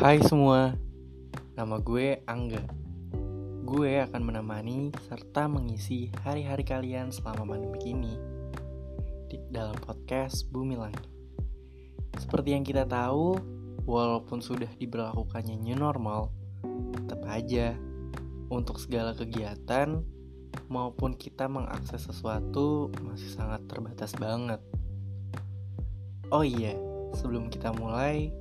Hai semua, nama gue Angga. Gue akan menemani serta mengisi hari-hari kalian selama pandemi ini di dalam podcast Bumi Langit. Seperti yang kita tahu, walaupun sudah diberlakukannya new normal, tetap aja untuk segala kegiatan maupun kita mengakses sesuatu masih sangat terbatas banget. Oh iya, sebelum kita mulai,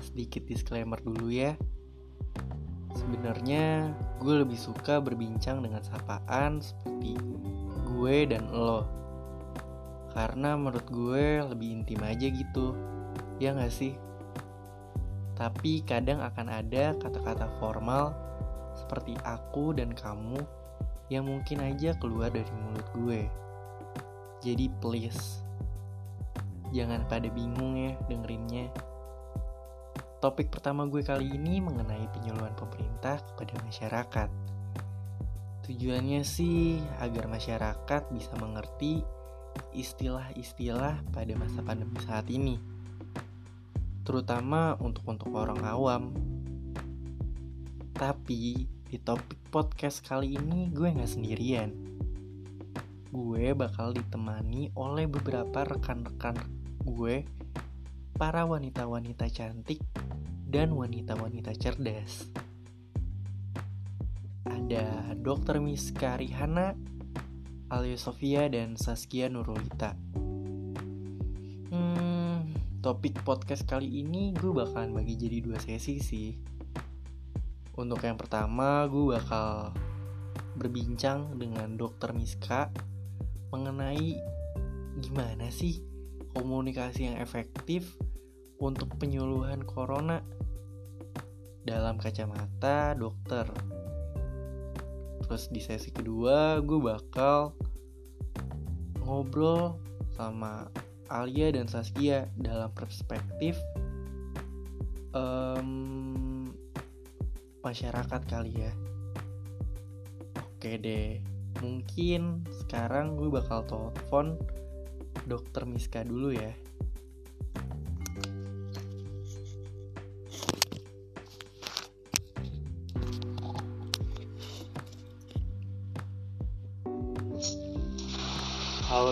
sedikit disclaimer dulu ya. Sebenarnya gue lebih suka berbincang dengan sapaan seperti gue dan lo. Karena menurut gue lebih intim aja gitu. Ya gak sih? Tapi kadang akan ada kata-kata formal seperti aku dan kamu yang mungkin aja keluar dari mulut gue. Jadi please, jangan pada bingung ya dengerinnya. Topik pertama gue kali ini mengenai penyuluhan pemerintah kepada masyarakat. Tujuannya sih agar masyarakat bisa mengerti istilah-istilah pada masa pandemi saat ini. Terutama untuk untuk orang awam. Tapi di topik podcast kali ini gue nggak sendirian. Gue bakal ditemani oleh beberapa rekan-rekan gue, para wanita-wanita cantik dan wanita-wanita cerdas. Ada Dr. Miska Rihana, Alia Sofia, dan Saskia Nurulita. Hmm, topik podcast kali ini gue bakalan bagi jadi dua sesi sih. Untuk yang pertama, gue bakal berbincang dengan Dr. Miska mengenai gimana sih komunikasi yang efektif untuk penyuluhan corona dalam kacamata dokter. Terus di sesi kedua gue bakal ngobrol sama Alia dan Saskia dalam perspektif um, masyarakat kali ya. Oke deh, mungkin sekarang gue bakal telepon dokter Miska dulu ya.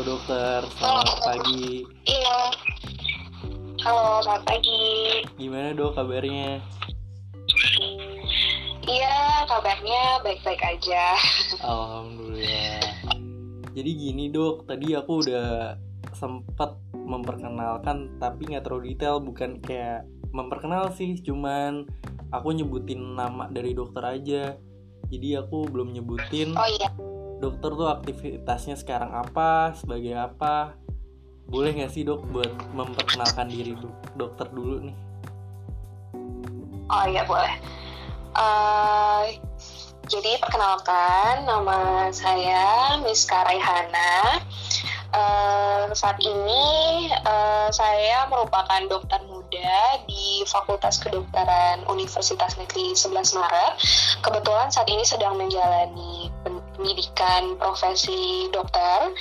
Halo dokter, selamat Halo. pagi. Iya. Halo, selamat pagi. Gimana dok kabarnya? Iya, kabarnya baik-baik aja. Alhamdulillah. Jadi gini dok, tadi aku udah sempat memperkenalkan tapi nggak terlalu detail, bukan kayak memperkenal sih, cuman aku nyebutin nama dari dokter aja. Jadi aku belum nyebutin Oh iya, dokter tuh aktivitasnya sekarang apa, sebagai apa. Boleh nggak sih dok buat memperkenalkan diri dok dokter dulu nih? oh iya boleh. Eh, jadi perkenalkan, nama saya Miska Raihana. Eh, saat ini eh, saya merupakan dokter muda di Fakultas Kedokteran Universitas Negeri 11 Maret. Kebetulan saat ini sedang menjalani pendidikan profesi dokter.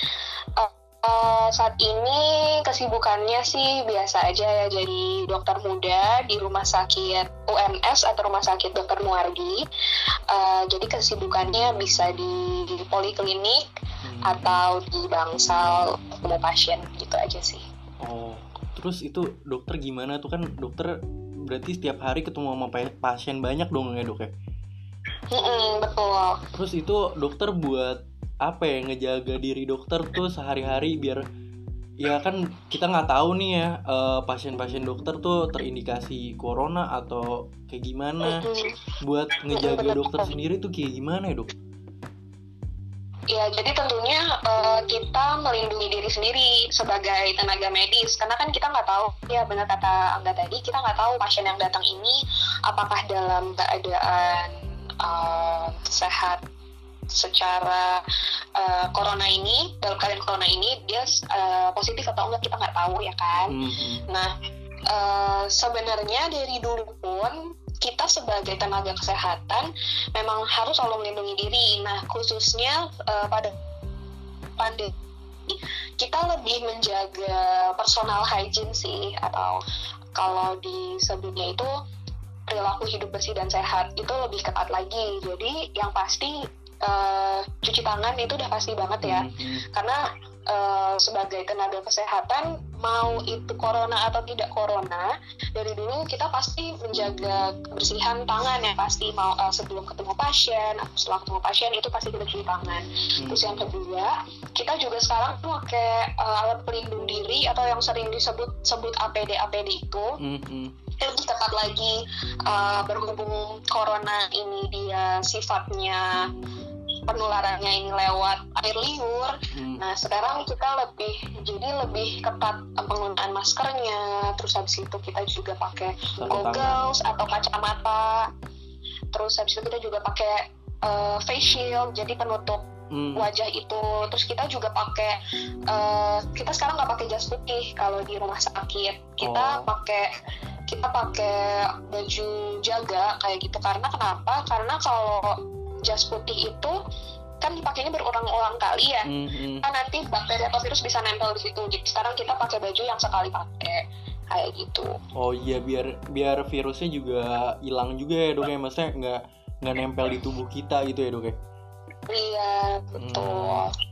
Eh, saat ini kesibukannya sih biasa aja ya jadi dokter muda di rumah sakit UNS atau rumah sakit dokter Muardi. Eh, jadi kesibukannya bisa di poliklinik Hmm. atau di bangsal ketemu pasien gitu aja sih. Oh, terus itu dokter gimana tuh kan dokter berarti setiap hari ketemu sama pa- pasien banyak dong ya dok ya? Mm-mm, betul. Terus itu dokter buat apa ya ngejaga diri dokter tuh sehari-hari biar ya kan kita nggak tahu nih ya eh, pasien-pasien dokter tuh terindikasi corona atau kayak gimana buat ngejaga dokter sendiri tuh kayak gimana ya dok? Ya, jadi tentunya eh, kita melindungi diri sendiri sebagai tenaga medis, karena kan kita nggak tahu, ya benar kata Angga tadi, kita nggak tahu pasien yang datang ini apakah dalam keadaan eh, sehat secara eh, corona ini, dalam keadaan corona ini dia eh, positif atau enggak kita nggak tahu ya kan. Hmm, Nah, eh, sebenarnya dari dulu pun kita sebagai tenaga kesehatan memang harus selalu melindungi diri. Nah, khususnya eh, pada pandemi kita lebih menjaga personal hygiene sih atau kalau di sebelumnya itu perilaku hidup bersih dan sehat itu lebih ketat lagi. Jadi yang pasti uh, cuci tangan itu udah pasti banget ya, Hmm. karena uh, sebagai tenaga kesehatan mau itu corona atau tidak corona dari dulu kita pasti menjaga kebersihan tangan ya pasti mau uh, sebelum ketemu pasien atau setelah ketemu pasien itu pasti kita cuci tangan. Hmm. Terus yang kedua, kita juga sekarang tuh pakai uh, alat pelindung diri atau yang sering disebut sebut APD APD itu Hmm, hmm. Lebih ketat lagi uh, berhubung corona ini dia sifatnya penularannya ini lewat air liur. Hmm. Nah sekarang kita lebih jadi lebih ketat penggunaan maskernya. Terus habis itu kita juga pakai goggles atau kacamata. Terus habis itu kita juga pakai uh, face shield jadi penutup Hmm. wajah itu terus kita juga pakai eh, kita sekarang nggak pakai jas putih kalau di rumah sakit kita Oh. pakai kita pakai baju jaga kayak gitu. Karena kenapa? Karena kalau jas putih itu kan dipakainya berulang-ulang kali ya. Hmm, hmm. kan nanti bakteri atau virus bisa nempel di situ. Jadi sekarang kita pakai baju yang sekali pakai. Kayak gitu. Oh iya biar biar virusnya juga hilang juga ya dok ya. Maksudnya nggak nggak nempel di tubuh kita gitu ya dok ya. iya betul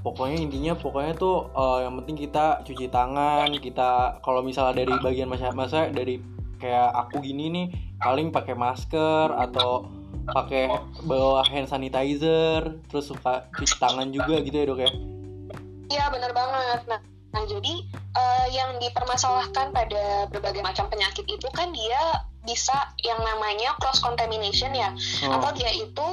Pokoknya intinya pokoknya tuh eh, yang penting kita cuci tangan kita kalau misalnya dari bagian masyarakat masa dari kayak aku gini nih paling pakai masker atau pakai bawa hand sanitizer terus suka cuci tangan juga gitu ya dok ya. Iya benar banget. Nah, nah jadi eh, yang dipermasalahkan pada berbagai macam penyakit itu kan dia bisa yang namanya cross contamination ya, Oh, atau dia itu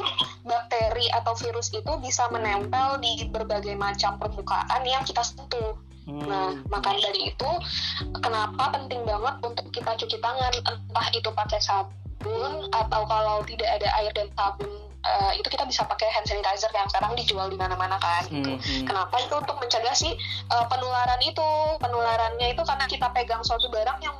bakteri atau virus itu bisa menempel di berbagai macam permukaan yang kita sentuh. hmm. Nah, maka dari itu kenapa penting banget untuk kita cuci tangan entah itu pakai sabun atau kalau tidak ada air dan sabun eh, itu kita bisa pakai hand sanitizer yang sekarang dijual di mana-mana kan gitu. Hmm, hmm. Kenapa itu untuk mencegah sih eh, penularan itu? Penularannya itu karena kita pegang suatu barang yang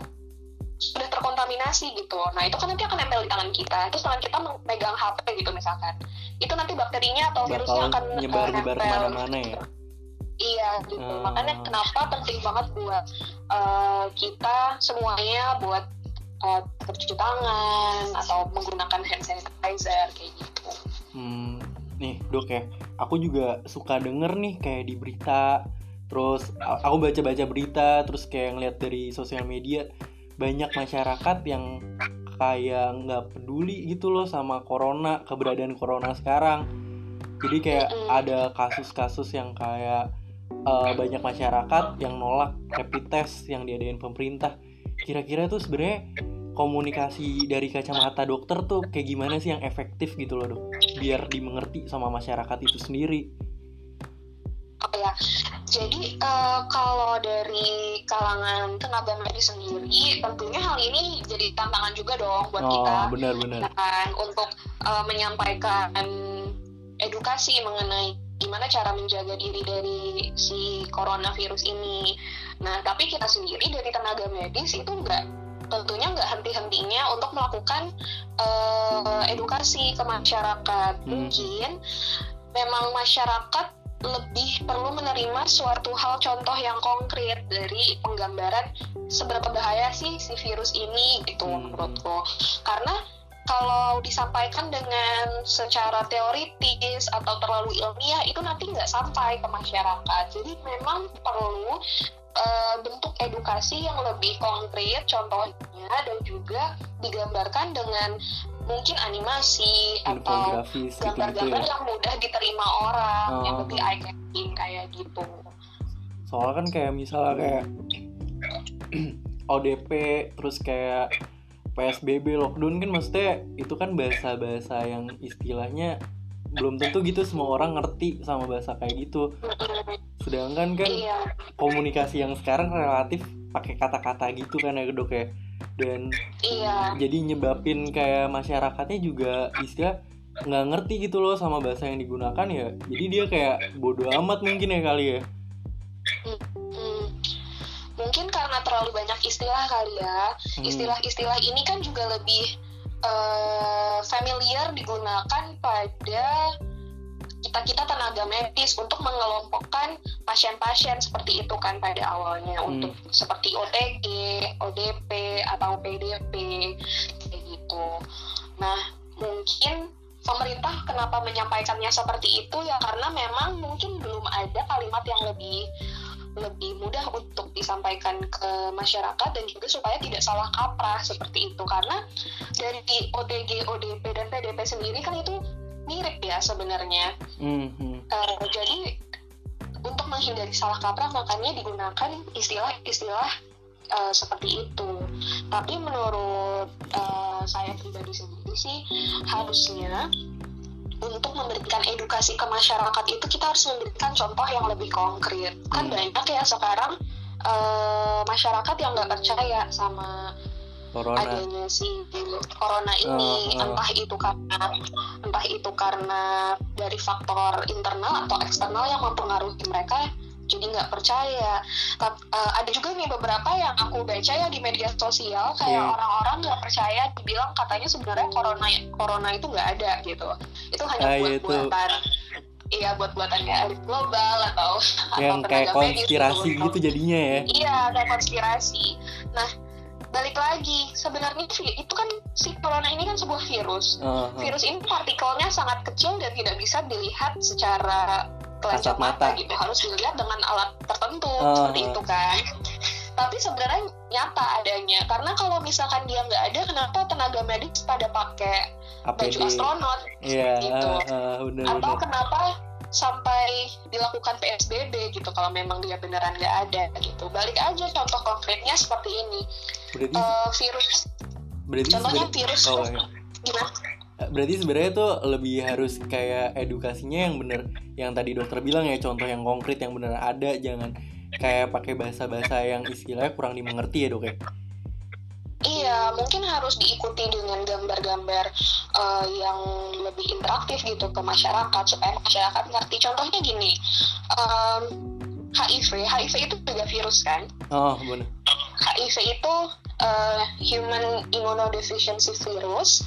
sudah terkontaminasi gitu. Nah itu kan nanti akan nempel di tangan kita. Terus tangan kita megang HP gitu misalkan. Itu nanti bakterinya atau virusnya bakal akan eh, nyebar nyebar ke mana-mana ya. Iya gitu. Hmm. Makanya kenapa penting banget buat eh, kita semuanya buat bercuci tangan atau menggunakan hand sanitizer kayak gitu. Hmm, nih dok ya, aku juga suka denger nih kayak di berita, terus aku baca-baca berita, terus kayak ngeliat dari sosial media banyak masyarakat yang kayak nggak peduli gitu loh sama corona, keberadaan corona sekarang. Jadi kayak ada kasus-kasus yang kayak eh, banyak masyarakat yang nolak rapid test yang diadain pemerintah. Kira-kira tuh sebenarnya komunikasi dari kacamata dokter tuh kayak gimana sih yang efektif gitu loh dok? biar dimengerti sama masyarakat itu sendiri. Oh ya, jadi eh, kalau dari kalangan tenaga medis sendiri, tentunya hal ini jadi tantangan juga dong buat kita, Oh, benar-benar. ya kan, untuk eh, menyampaikan edukasi mengenai gimana cara menjaga diri dari si coronavirus ini. Nah, tapi kita sendiri dari tenaga medis itu enggak tentunya nggak henti-hentinya untuk melakukan eh, edukasi ke masyarakat. Hmm. Mungkin memang masyarakat lebih perlu menerima suatu hal contoh yang konkret dari penggambaran seberapa bahaya sih si virus ini gitu Hmm. menurutku karena kalau disampaikan dengan secara teoritis atau terlalu ilmiah itu nanti nggak sampai ke masyarakat jadi memang perlu eh, bentuk edukasi yang lebih konkret contohnya dan juga digambarkan dengan mungkin animasi atau gitu-gitu gambar-gambar ya. yang mudah diterima orang yang Oh. lebih eye catching kayak gitu Soalnya kan kayak misalnya kayak ODP terus kayak PSBB lockdown kan maksudnya itu kan bahasa-bahasa yang istilahnya belum tentu gitu semua orang ngerti sama bahasa kayak gitu. Sedangkan kan iya komunikasi yang sekarang relatif pakai kata-kata gitu kan ya dok ya. Dan iya jadi nyebabin kayak masyarakatnya juga istilah nggak ngerti gitu loh sama bahasa yang digunakan ya jadi dia kayak bodoh amat mungkin ya kali ya Hmm. mungkin karena terlalu banyak istilah kali ya Hmm. istilah-istilah ini kan juga lebih eh, familiar digunakan pada kita kita tenaga medis untuk mengelompokkan pasien-pasien seperti itu kan pada awalnya Hmm. untuk seperti OTG, ODP atau PDP kayak gitu. itu. Nah, mungkin pemerintah kenapa menyampaikannya seperti itu ya karena memang mungkin belum ada kalimat yang lebih lebih mudah untuk disampaikan ke masyarakat dan juga supaya tidak salah kaprah seperti itu karena dari OTG, ODP dan PDP sendiri kan itu mirip ya sebenarnya. Mm-hmm. Uh, jadi untuk menghindari salah kaprah makanya digunakan istilah-istilah uh, seperti itu. Tapi menurut uh, saya pribadi sendiri sih harusnya untuk memberikan edukasi ke masyarakat itu kita harus memberikan contoh yang lebih konkret. Kan hmm. banyak ya sekarang uh, masyarakat yang nggak percaya sama corona. adanya si corona ini, uh, uh. entah itu karena entah itu karena dari faktor internal atau eksternal yang mempengaruhi mereka jadi nggak percaya. Tapi, uh, eh, ada juga nih beberapa yang aku baca ya di media sosial kayak yeah. orang-orang nggak percaya dibilang katanya sebenarnya corona corona itu nggak ada gitu. Itu hanya ah, iya, buat-buatan. Iya buat buatannya elit global atau yang atau kayak konspirasi gitu. gitu jadinya ya. Iya kayak konspirasi. Nah balik lagi. Sebenarnya itu kan si corona ini kan sebuah virus. Uh, -huh. Virus ini partikelnya sangat kecil dan tidak bisa dilihat secara kelanjut mata. mata gitu. Harus dilihat dengan alat tertentu uh, seperti itu kan. Tapi sebenarnya nyata adanya. Karena kalau misalkan dia nggak ada kenapa tenaga medis pada pakai baju astronot? Yeah, gitu uh, uh, bener, atau bener. kenapa sampai dilakukan PSBB gitu kalau memang dia beneran nggak ada gitu. Balik aja contoh konkretnya seperti ini berarti, uh, virus berarti contohnya virus oh, ya. gimana berarti sebenarnya tuh lebih harus kayak edukasinya yang bener yang tadi dokter bilang ya contoh yang konkret yang bener ada jangan kayak pakai bahasa-bahasa yang istilahnya kurang dimengerti ya dok ya Iya, mungkin harus diikuti dengan gambar-gambar uh, yang lebih interaktif gitu ke masyarakat supaya masyarakat ngerti. Contohnya gini, um, HIV, HIV itu juga virus kan? Oh, benar. HIV itu uh, human immunodeficiency virus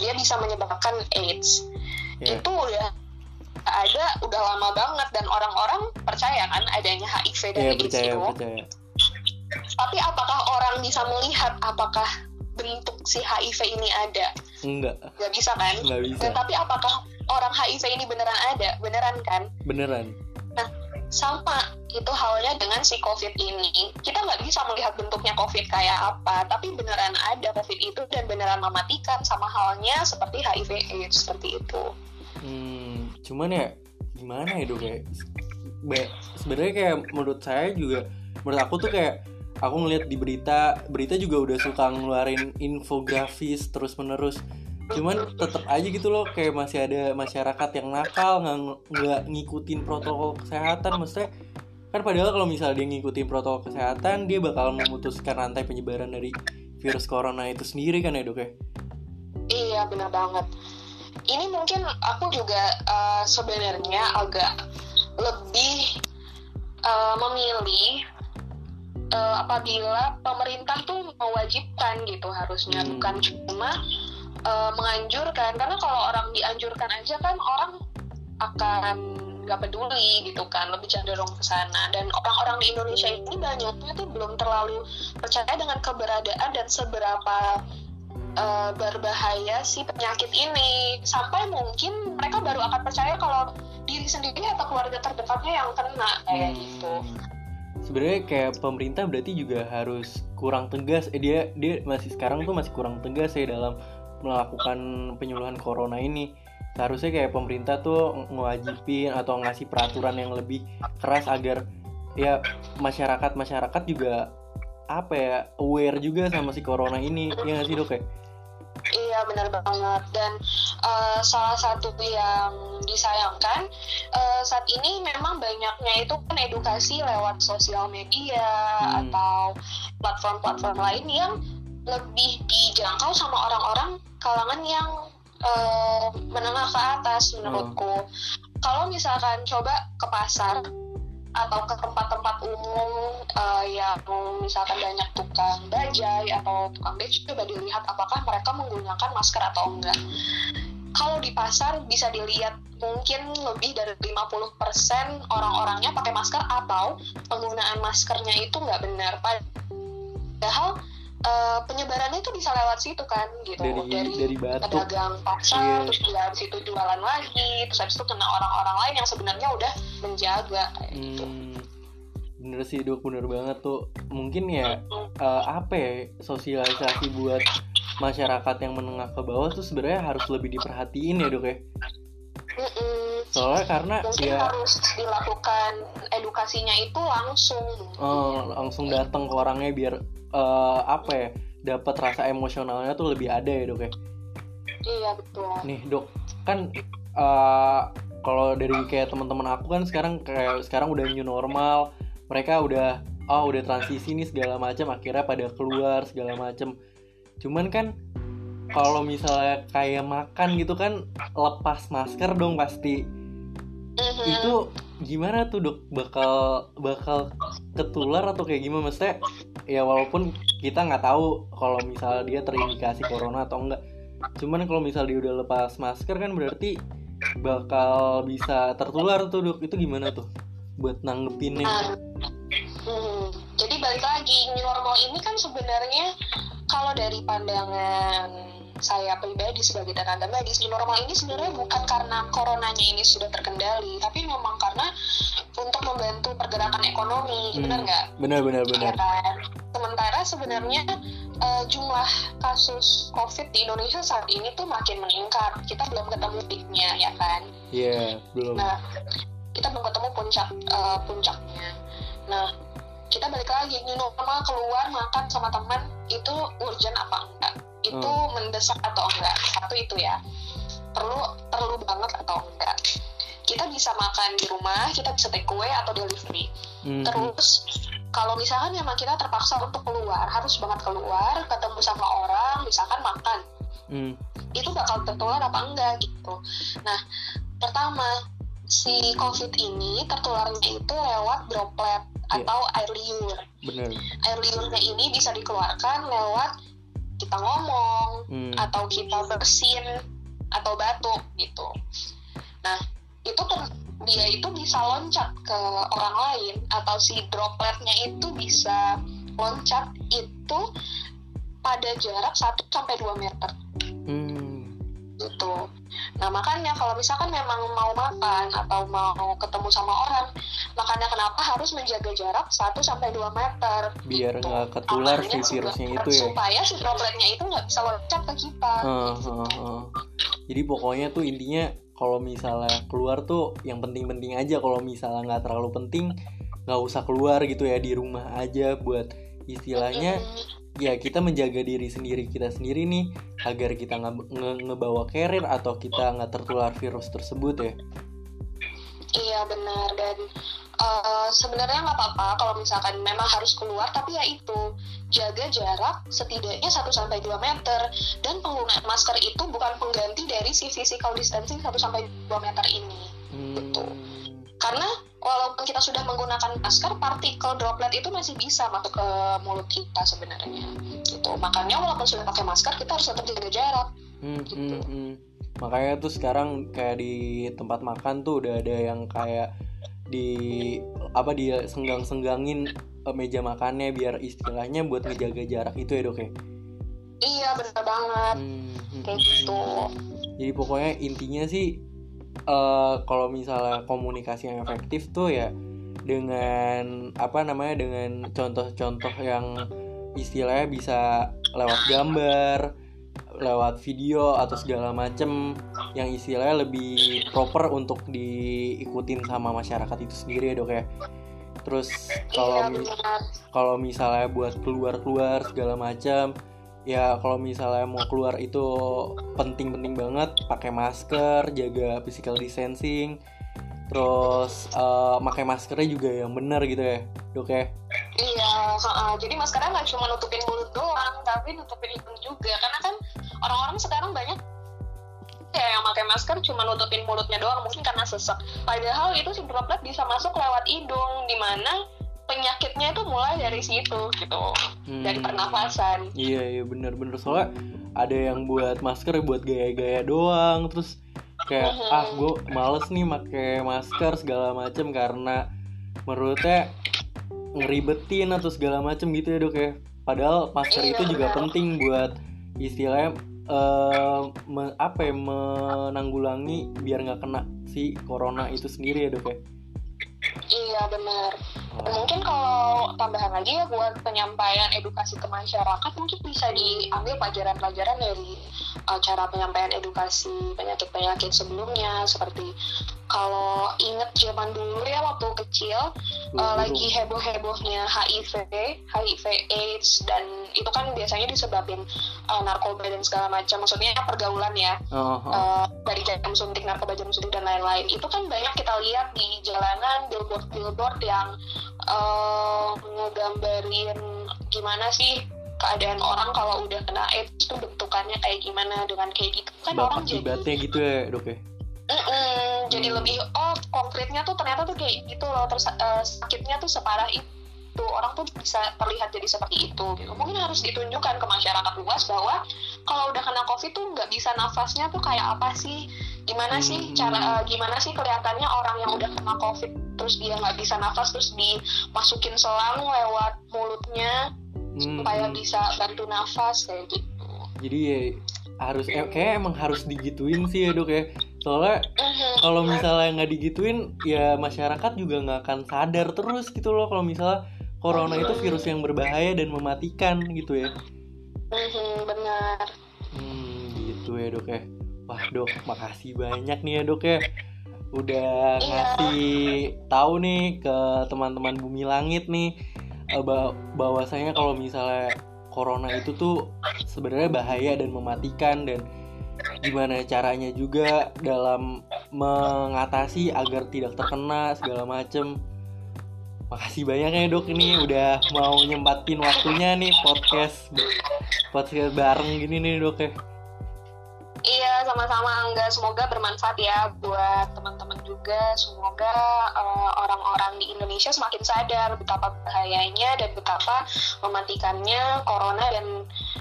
dia bisa menyebabkan AIDS. Yeah. itu udah ada udah lama banget dan orang-orang percaya kan adanya HIV dan yeah, AIDS percaya, itu. percaya. tapi apakah orang bisa melihat apakah bentuk si HIV ini ada? Enggak. Nggak bisa kan? Nggak bisa. Dan, tapi apakah orang HIV ini beneran ada? Beneran kan? Beneran. Nah sama itu halnya dengan si COVID ini. Kita nggak bisa melihat bentuknya COVID kayak apa, tapi beneran ada COVID itu dan beneran mematikan sama halnya seperti HIV AIDS seperti itu. Hmm, cuman ya gimana ya dok kayak sebenarnya kayak menurut saya juga menurut aku tuh kayak aku ngeliat di berita berita juga udah suka ngeluarin infografis terus menerus cuman tetap aja gitu loh kayak masih ada masyarakat yang nakal nggak ngikutin protokol kesehatan maksudnya kan padahal kalau misalnya dia ngikutin protokol kesehatan dia bakal memutuskan rantai penyebaran dari virus corona itu sendiri kan ya dok ya? Iya benar banget. Ini mungkin aku juga uh, sebenarnya agak lebih uh, memilih uh, apabila pemerintah tuh mewajibkan gitu harusnya. Hmm. bukan cuma uh, menganjurkan. Karena kalau orang dianjurkan aja kan orang akan nggak peduli gitu kan lebih cenderung ke sana. Dan orang-orang di Indonesia ini banyaknya tuh belum terlalu percaya dengan keberadaan dan seberapa uh, berbahaya si penyakit ini. Sampai mungkin mereka baru akan percaya kalau diri sendiri atau keluarga terdekatnya yang kena kayak hmm. gitu. Sebenarnya kayak pemerintah berarti juga harus kurang tegas. Eh, dia dia masih sekarang tuh masih kurang tegas ya dalam melakukan penyuluhan corona ini seharusnya kayak pemerintah tuh ngewajibin atau ngasih peraturan yang lebih keras agar ya masyarakat masyarakat juga apa ya aware juga sama si corona ini ya nggak sih dok ya? Iya benar banget dan uh, salah satu yang disayangkan uh, saat ini memang banyaknya itu kan edukasi lewat sosial media hmm. atau platform-platform lain yang lebih dijangkau sama orang-orang kalangan yang uh, menengah ke atas menurutku. Hmm. Kalau misalkan coba ke pasar atau ke tempat-tempat umum uh, yang misalkan banyak tukang bajai atau tukang beca coba dilihat apakah mereka menggunakan masker atau enggak. Kalau di pasar bisa dilihat mungkin lebih dari 50% orang-orangnya pakai masker atau penggunaan maskernya itu nggak benar. Padahal uh, penyebarannya itu bisa lewat situ kan gitu. Dari dari, dari batuk pedagang pasar Iya. terus di situ jualan lagi terus habis itu kena orang-orang lain yang sebenarnya udah menjaga kayak gitu. Hmm, bener sih dok bener banget tuh. Mungkin ya eh, apa ya sosialisasi buat masyarakat yang menengah ke bawah tuh sebenarnya harus lebih diperhatiin ya dok ya. Soalnya karena mungkin ya harus dilakukan edukasinya itu langsung. Eh, langsung datang ke orangnya biar eh, apa ya dapat rasa emosionalnya tuh lebih ada ya dok ya? Iya betul. Nih dok kan eh, kalau dari kayak teman-teman aku kan sekarang kayak sekarang udah new normal. Mereka udah oh udah transisi nih segala macam akhirnya pada keluar segala macam cuman kan kalau misalnya kayak makan gitu kan lepas masker dong pasti Mhm. itu gimana tuh dok? Bakal bakal ketular atau kayak gimana? Maksudnya ya walaupun kita nggak tahu kalau misalnya dia terindikasi corona atau enggak. Cuman kalau misalnya dia udah lepas masker kan berarti bakal bisa tertular tuh dok. Itu gimana tuh? Buat nanggepinnya. Nah, hmm, jadi balik lagi new normal ini kan sebenarnya kalau dari pandangan saya pribadi sebagai tenaga medis new normal ini sebenarnya bukan karena coronanya ini sudah terkendali tapi memang karena untuk membantu pergerakan ekonomi Hmm. benar nggak benar benar ya benar kan sementara sebenarnya eh, jumlah kasus covid di Indonesia saat ini tuh makin meningkat kita belum ketemu peaknya ya kan iya belum Nah, kita belum ketemu puncak eh, puncaknya. Nah, kita balik lagi new normal keluar makan sama teman itu urgent apa enggak? Itu Hmm. mendesak atau enggak? Satu itu ya. Perlu perlu banget atau enggak? Kita bisa makan di rumah, kita bisa take away atau delivery. Mhm. Terus kalau misalkan memang kita terpaksa untuk keluar, harus banget keluar, ketemu sama orang, misalkan makan, Hmm. itu bakal tertular apa enggak gitu. Nah, pertama si COVID ini tertularnya itu lewat droplet Iya. atau air liur. benar Air liurnya ini bisa dikeluarkan lewat kita ngomong Hmm. atau kita bersin atau batuk gitu. Nah, itu ter- dia itu bisa loncat ke orang lain atau si dropletnya itu bisa loncat itu pada jarak 1 sampai 2 meter Hmm. Gitu. Nah makanya kalau misalkan memang mau makan atau mau ketemu sama orang, makanya kenapa harus menjaga jarak 1 sampai 2 meter. biar gitu. nggak ketular si virusnya itu ya Supaya si dropletnya itu nggak bisa loncat ke kita. Gitu. heeh, heeh. Jadi pokoknya tuh intinya kalau misalnya keluar tuh yang penting-penting aja kalau misalnya nggak terlalu penting nggak usah keluar gitu ya di rumah aja buat istilahnya ya kita menjaga diri sendiri kita sendiri nih agar kita nggak nge- ngebawa carrier atau kita nggak tertular virus tersebut ya. Iya benar dan eh, sebenarnya nggak apa-apa kalau misalkan memang harus keluar tapi ya itu jaga jarak setidaknya 1 sampai 2 meter dan penggunaan masker itu bukan pengganti dari si physical distancing 1 sampai 2 meter ini. Hmm, Betul. Karena walaupun kita sudah menggunakan masker, partikel droplet itu masih bisa masuk ke mulut kita sebenarnya. Gitu. Makanya walaupun sudah pakai masker, kita harus tetap jaga jarak. hmm, gitu. hmm, hmm. Makanya tuh sekarang kayak di tempat makan tuh udah ada yang kayak di apa dia senggang-senggangin eh, meja makannya biar istilahnya buat ngejaga jarak itu ya dok ya. Iya, benar banget. Hmm, hmm, Kayak hmm. gitu. Jadi pokoknya intinya sih eh kalau misalnya komunikasi yang efektif tuh ya dengan apa namanya dengan contoh-contoh yang istilahnya bisa lewat gambar, lewat video atau segala macem yang istilahnya lebih proper untuk diikutin sama masyarakat itu sendiri ya dok ya. Terus kalau kalau misalnya buat keluar-keluar segala macam ya kalau misalnya mau keluar itu penting-penting banget pakai masker jaga physical distancing terus eh, pakai maskernya juga yang benar gitu ya dok ya Iya, ha-ha. jadi maskernya nggak cuma nutupin mulut doang, tapi nutupin hidung juga. Karena kan orang-orang sekarang banyak ya yang pakai masker cuma nutupin mulutnya doang, mungkin karena sesek. Padahal itu si droplet bisa masuk lewat hidung, di mana penyakitnya itu mulai dari situ gitu, Hmm. dari pernafasan. iya iya benar-benar soalnya ada yang buat masker buat gaya-gaya doang terus kayak Mhm. ah gue males nih pakai masker segala macem karena menurutnya ngeribetin atau segala macem gitu ya dok ya padahal masker Iya, itu juga penting buat istilahnya eh, me- apa ya menanggulangi biar nggak kena si corona itu sendiri ya dok ya Iya benar. Mungkin kalau tambahan lagi ya buat penyampaian edukasi ke masyarakat mungkin bisa diambil pelajaran-pelajaran dari uh, cara penyampaian edukasi penyakit-penyakit sebelumnya seperti kalau inget zaman dulu ya waktu kecil uh, Dulu. lagi heboh-hebohnya HIV, HIV AIDS dan itu kan biasanya disebabin uh, narkoba dan segala macam. Maksudnya pergaulan ya Oh, oh. uh, dari jam suntik narkoba jam suntik dan lain-lain itu kan banyak kita lihat di jalanan billboard billboard yang uh, ngegambarin gimana sih keadaan orang kalau udah kena AIDS itu bentukannya kayak gimana dengan kayak gitu kan Bapak orang jadi gitu ya dok ya jadi Hmm. lebih oh konkretnya tuh ternyata tuh kayak gitu loh terus uh, sakitnya tuh separah itu orang tuh bisa terlihat jadi seperti itu gitu mungkin harus ditunjukkan ke masyarakat luas bahwa kalau udah kena covid tuh nggak bisa nafasnya tuh kayak apa sih gimana sih Hmm. cara uh, gimana sih kelihatannya orang yang udah kena covid terus dia nggak bisa nafas terus dimasukin selang lewat mulutnya Hmm, supaya bisa bantu nafas kayak gitu. Jadi ya harus eh, kayak emang harus digituin sih ya dok ya. Soalnya Mhm. kalau misalnya nggak digituin ya masyarakat juga nggak akan sadar terus gitu loh kalau misalnya corona itu virus yang berbahaya dan mematikan gitu ya. Mhm, benar. Hmm gitu ya dok ya wah dok makasih banyak nih ya dok ya. Udah Iya. ngasih tahu nih ke teman-teman bumi langit nih eh, bah- bahwasanya kalau misalnya corona itu tuh sebenarnya bahaya dan mematikan dan gimana caranya juga dalam mengatasi agar tidak terkena segala macem. Makasih banyak ya dok ini udah mau nyempatin waktunya nih podcast podcast bareng gini nih dok ya Iya, sama-sama Angga. Semoga bermanfaat ya buat teman-teman juga. Semoga eh, orang-orang di Indonesia semakin sadar betapa bahayanya dan betapa mematikannya corona dan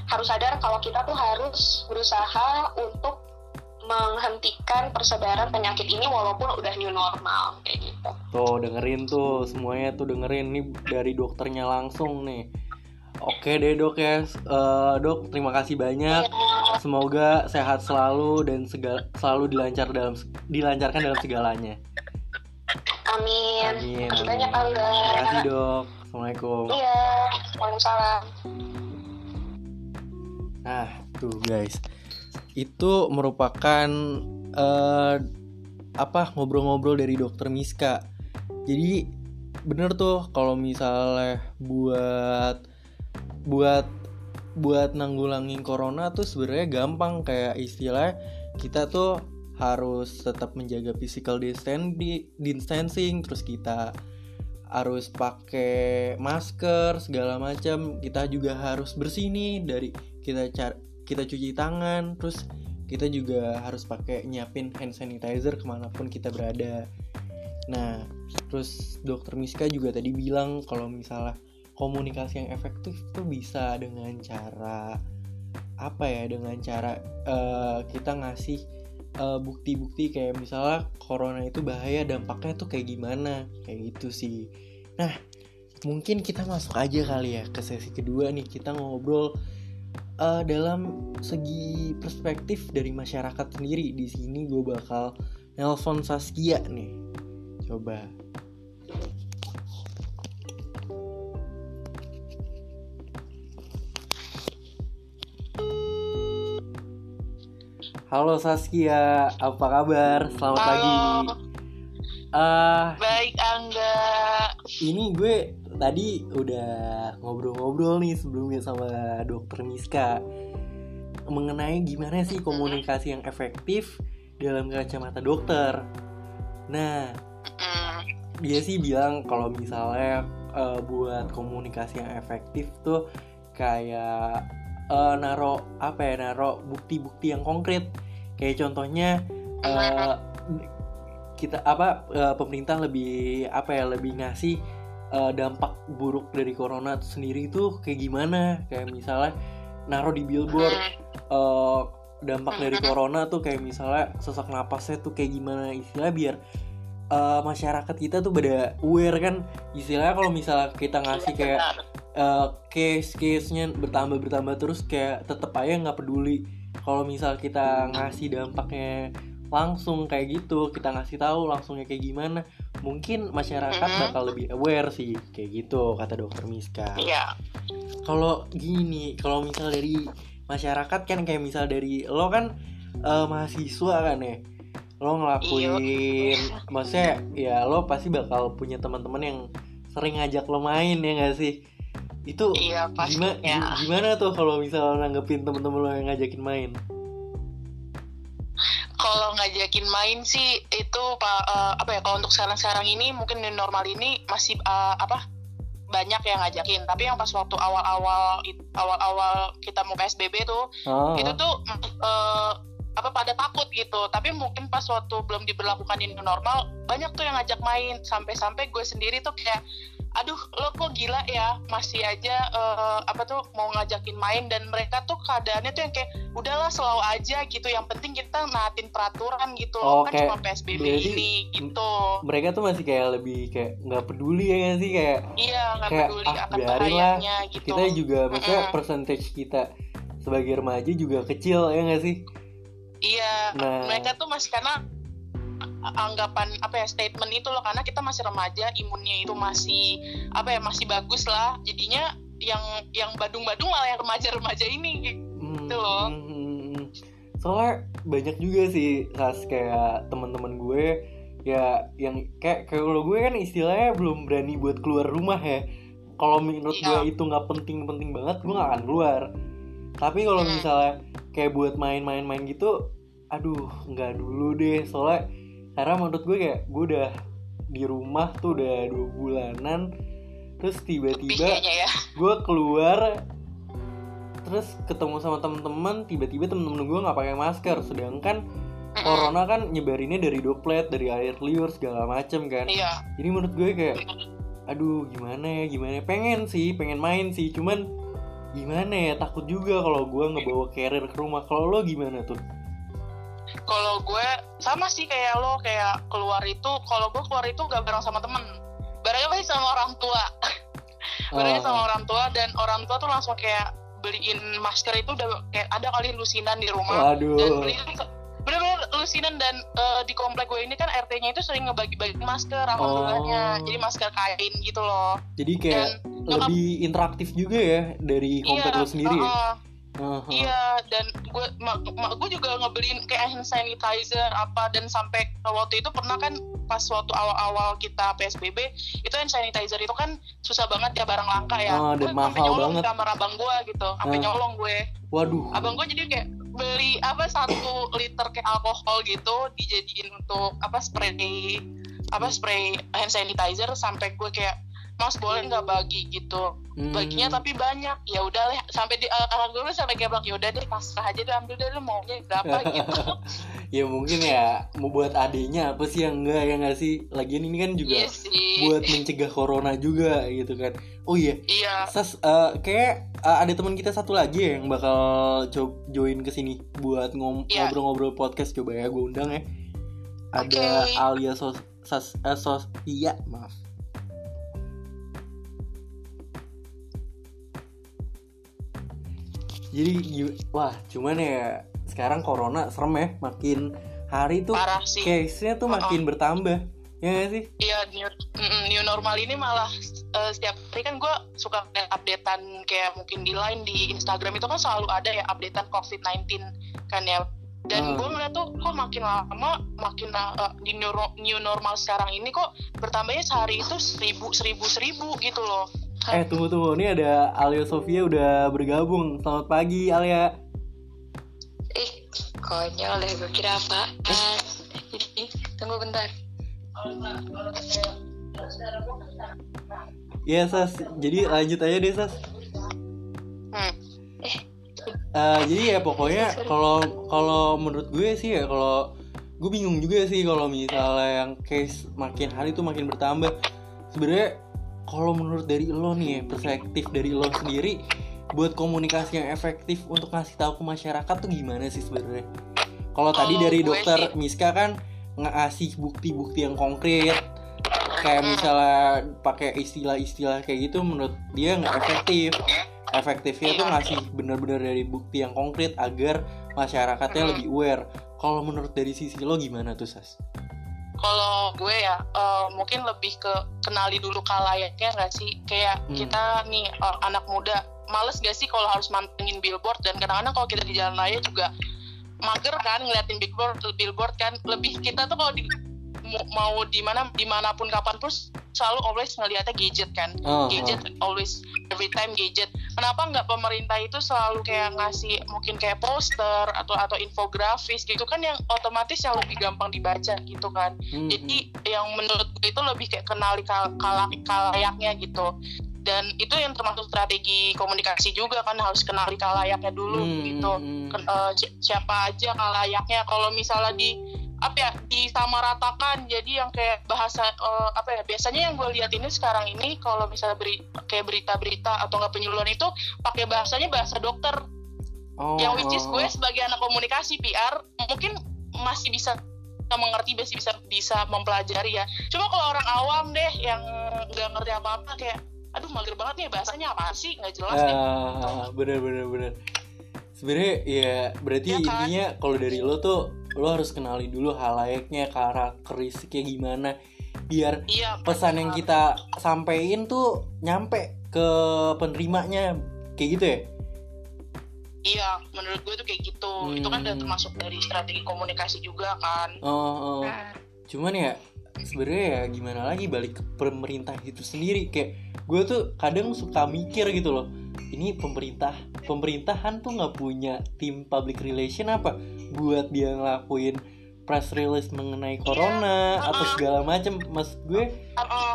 harus sadar kalau kita tuh harus berusaha untuk menghentikan persebaran penyakit ini walaupun udah new normal kayak gitu. Tuh dengerin tuh semuanya tuh dengerin nih dari dokternya langsung nih. Oke deh dok ya, Eh, dok terima kasih banyak. Semoga sehat selalu dan segala, selalu dilancar dalam dilancarkan dalam segalanya. Amin. Amin. Terima kasih banyak. Terima kasih dok. Assalamualaikum. Iya, Waalaikumsalam. Nah tuh guys, itu merupakan eh, apa ngobrol-ngobrol dari dokter Miska. Jadi bener tuh kalau misalnya buat buat buat nanggulangin corona tuh sebenarnya gampang. Kayak istilah kita tuh harus tetap menjaga physical distancing terus kita harus pakai masker segala macam. Kita juga harus bersih nih dari kita car kita cuci tangan terus kita juga harus pakai nyiapin hand sanitizer ke mana pun kita berada. Nah terus dokter Miska juga tadi bilang kalau misalnya komunikasi yang efektif tuh bisa dengan cara apa ya dengan cara eh, kita ngasih eh, bukti-bukti kayak misalnya corona itu bahaya dampaknya tuh kayak gimana kayak gitu sih. Nah mungkin kita masuk aja kali ya ke sesi kedua nih kita ngobrol eh, dalam segi perspektif dari masyarakat sendiri. Di sini gue bakal nelpon Saskia nih. Coba Halo Saskia, apa kabar? Selamat Halo. pagi. Ah, Baik Angga. ini gue tadi udah ngobrol-ngobrol nih sebelumnya sama dokter Miska mengenai gimana sih komunikasi yang efektif dalam kacamata dokter. Nah, dia sih bilang kalau misalnya eh, buat komunikasi yang efektif tuh kayak eh, naro apa ya naro bukti-bukti yang konkret. Kayak contohnya eh, kita apa eh, pemerintah lebih apa ya lebih ngasih eh, dampak buruk dari corona itu sendiri itu kayak gimana? Kayak misalnya naro di billboard eh, dampak dari corona tuh kayak misalnya sesak napasnya tuh kayak gimana? Istilahnya biar eh, masyarakat kita tuh pada aware kan? Istilahnya kalau misalnya kita ngasih kayak uh, case-case-nya bertambah bertambah terus kayak tetep aja nggak peduli kalau misal kita ngasih dampaknya langsung kayak gitu kita ngasih tahu langsungnya kayak gimana mungkin masyarakat Mhm. bakal lebih aware sih kayak gitu kata dokter Miska Iya. kalau gini kalau misal dari masyarakat kan kayak misal dari lo kan eh, mahasiswa kan ya lo ngelakuin maksudnya ya lo pasti bakal punya teman-teman yang sering ngajak lo main ya gak sih itu Iya gimana pastinya. gimana tuh kalau misal nanggepin temen-temen lo yang ngajakin main Kalau ngajakin main sih itu eh, apa ya? Kalau untuk sekarang-sekarang ini mungkin normal ini masih eh, apa? banyak yang ngajakin. Tapi yang pas waktu awal-awal awal-awal kita mau PSBB tuh ah, itu tuh eh, apa pada takut gitu tapi mungkin pas waktu belum diberlakukan ini normal banyak tuh yang ngajak main sampai-sampai gue sendiri tuh kayak aduh lo kok gila ya? Masih aja eh, apa tuh mau ngajakin main. Dan mereka tuh keadaannya tuh yang kayak udahlah selalu aja gitu. Yang penting kita naatin peraturan gitu Oh, kan kayak cuma PSBB ini gitu. mereka tuh masih kayak lebih kayak nggak peduli ya gak sih? Kayak iya nggak peduli ah, akan lah. bahayanya gitu. Kita juga maksudnya Mm-mm. percentage kita sebagai remaja juga kecil ya gak sih? Iya, Nah. mereka tuh masih karena anggapan apa ya statement itu loh karena kita masih remaja imunnya itu masih apa ya masih bagus lah jadinya yang yang badung-badung malah yang remaja-remaja ini Gitu loh. hmm, hmm, hmm. soalnya banyak juga sih khas kayak teman-teman gue ya yang kayak kayak kalau gue kan istilahnya belum berani buat keluar rumah ya kalau menurut Iya. gue itu nggak penting-penting banget gue nggak akan keluar tapi kalau misalnya kayak buat main-main-main gitu aduh nggak dulu deh soalnya karena menurut gue kayak gue udah di rumah tuh udah dua bulanan terus tiba-tiba ya. gue keluar terus ketemu sama temen-temen tiba-tiba temen-temen gue nggak pakai masker. Sedangkan corona kan nyebarinnya dari droplet dari air liur segala macem kan. Iya. Jadi menurut gue kayak aduh gimana ya gimana ya? pengen sih pengen main sih cuman gimana ya takut juga kalau gue ngebawa carrier ke rumah. Kalau lo gimana tuh kalau gue sama sih kayak lo kayak keluar itu kalau gue keluar itu gak bareng sama temen. Barangnya pasti sama orang tua. Barangnya Ah. sama orang tua dan orang tua tuh langsung kayak beliin masker itu udah kayak ada kali lusinan di rumah. Dan waduh beli bener-bener lusinan dan eh, di komplek gue ini kan RT-nya itu sering ngebagi-bagi masker alhamdulillahnya. Oh. jadi masker kain gitu loh. Jadi kayak dan nyokap- lebih interaktif juga ya dari komplek lo sendiri ya? uh-uh. Iya, dan gue mak, mak gue juga ngebeliin kayak hand sanitizer apa dan sampai waktu itu pernah kan pas waktu awal-awal kita PSBB itu hand sanitizer itu kan susah banget ya barang langka ya. Ah, dan gue sampai nyolong banget. di kamar abang gue gitu, sampai Ah. nyolong gue. waduh Abang gue jadi kayak beli apa satu liter kayak alkohol gitu dijadiin untuk apa spray apa spray hand sanitizer sampai gue kayak mas boleh nggak bagi gitu? Hmm. baginya tapi banyak. Ya udah deh sampai di uh, kakak gue sampai kayak bilang ya udah deh pasrah aja deh ambil deh lu maunya berapa gitu. Ya mungkin ya mau buat adenya apa sih yang enggak ya nggak sih? Lagian ini kan juga iya sih. buat mencegah corona juga gitu kan. Oh iya iya. Sas eh, kayak eh, ada teman kita satu lagi ya yang bakal co- join ke sini buat ngom- Iya. ngobrol-ngobrol podcast. Coba ya gue undang ya. Ada Oke. Alia sos sas eh, sos iya maaf jadi wah cuman ya sekarang corona serem ya makin hari tuh parah sih. case-nya tuh Uh-uh. makin bertambah. Ya nggak sih? Iya new, new normal ini malah uh, setiap hari kan gue suka updatean kayak mungkin di line di Instagram itu kan selalu ada ya updatean COVID-19 kan ya. Dan Hmm. gue ngeliat tuh kok makin lama makin uh, di new, new normal sekarang ini kok bertambahnya sehari itu seribu seribu seribu gitu loh Eh tunggu tunggu, ini ada Alia Sofia udah bergabung. Selamat pagi Alia. Ih, konyol ya, gue kira. Jadi, tunggu bentar. Ya Sas, jadi lanjut aja deh Sas. Hmm. Eh, jadi ya pokoknya kalau kalau menurut gue sih ya kalau gue bingung juga sih kalau misalnya yang case makin hari tuh makin bertambah. Sebenarnya kalau menurut dari lo nih ya, perspektif dari lo sendiri buat komunikasi yang efektif untuk ngasih tahu ke masyarakat tuh gimana sih sebenarnya? Kalau tadi dari dokter sih- Miska kan ngasih bukti-bukti yang konkret kayak misalnya pakai istilah-istilah kayak gitu menurut dia nggak efektif. Efektifnya tuh ngasih bener-bener dari bukti yang konkret agar masyarakatnya lebih aware. Kalau menurut dari sisi lo gimana tuh sas kalau gue ya uh, mungkin lebih ke kenali dulu kalayaknya nggak sih? Kayak Hmm. kita nih uh, anak muda males gak sih kalau harus mantengin billboard? Dan kadang-kadang kalau kita di jalan raya juga mager kan ngeliatin billboard billboard kan. Lebih kita tuh kalau di mau- di mana di mana pun kapan pun selalu always ngeliatnya gadget kan. Oh, gadget always every time gadget kenapa nggak pemerintah itu selalu kayak ngasih mungkin kayak poster atau atau infografis gitu kan yang otomatis yang lebih gampang dibaca gitu kan. Hmm, jadi yang menurut gue itu lebih kayak kenali kal kala- kalayaknya gitu. Dan itu yang termasuk strategi komunikasi juga kan harus kenali kalayaknya dulu Hmm, gitu. hmm. Ken- eh, si- siapa aja kalayaknya. Kalau misalnya di apa ya disamaratakan. Jadi yang kayak bahasa eh, apa ya biasanya yang gue lihat ini sekarang ini kalau misalnya beri, kayak berita-berita atau nggak penyuluhan itu pakai bahasanya bahasa dokter. Oh, yang which is gue sebagai anak komunikasi PR mungkin masih bisa mengerti masih bisa bisa mempelajari ya. Cuma kalau orang awam deh yang nggak ngerti apa-apa kayak aduh mager banget nih bahasanya apa sih? Nggak jelas deh. Ah, bener bener bener. Sebenarnya ya berarti Ya kan? intinya kalau dari lo tuh lo harus kenali dulu halayaknya karakteristiknya gimana biar iya pesan yang benar. kita sampein tuh nyampe ke penerimanya kayak gitu ya. iya menurut gue tuh kayak gitu itu kan udah Hmm. termasuk dari strategi komunikasi juga kan Oh, oh. cuman ya sebenarnya ya gimana lagi balik ke pemerintah itu sendiri kayak gue tuh kadang suka mikir gitu loh ini pemerintah pemerintahan tuh nggak punya tim public relation apa buat dia ngelakuin press release mengenai corona atau uh-uh. segala macem maksud gue Heeh.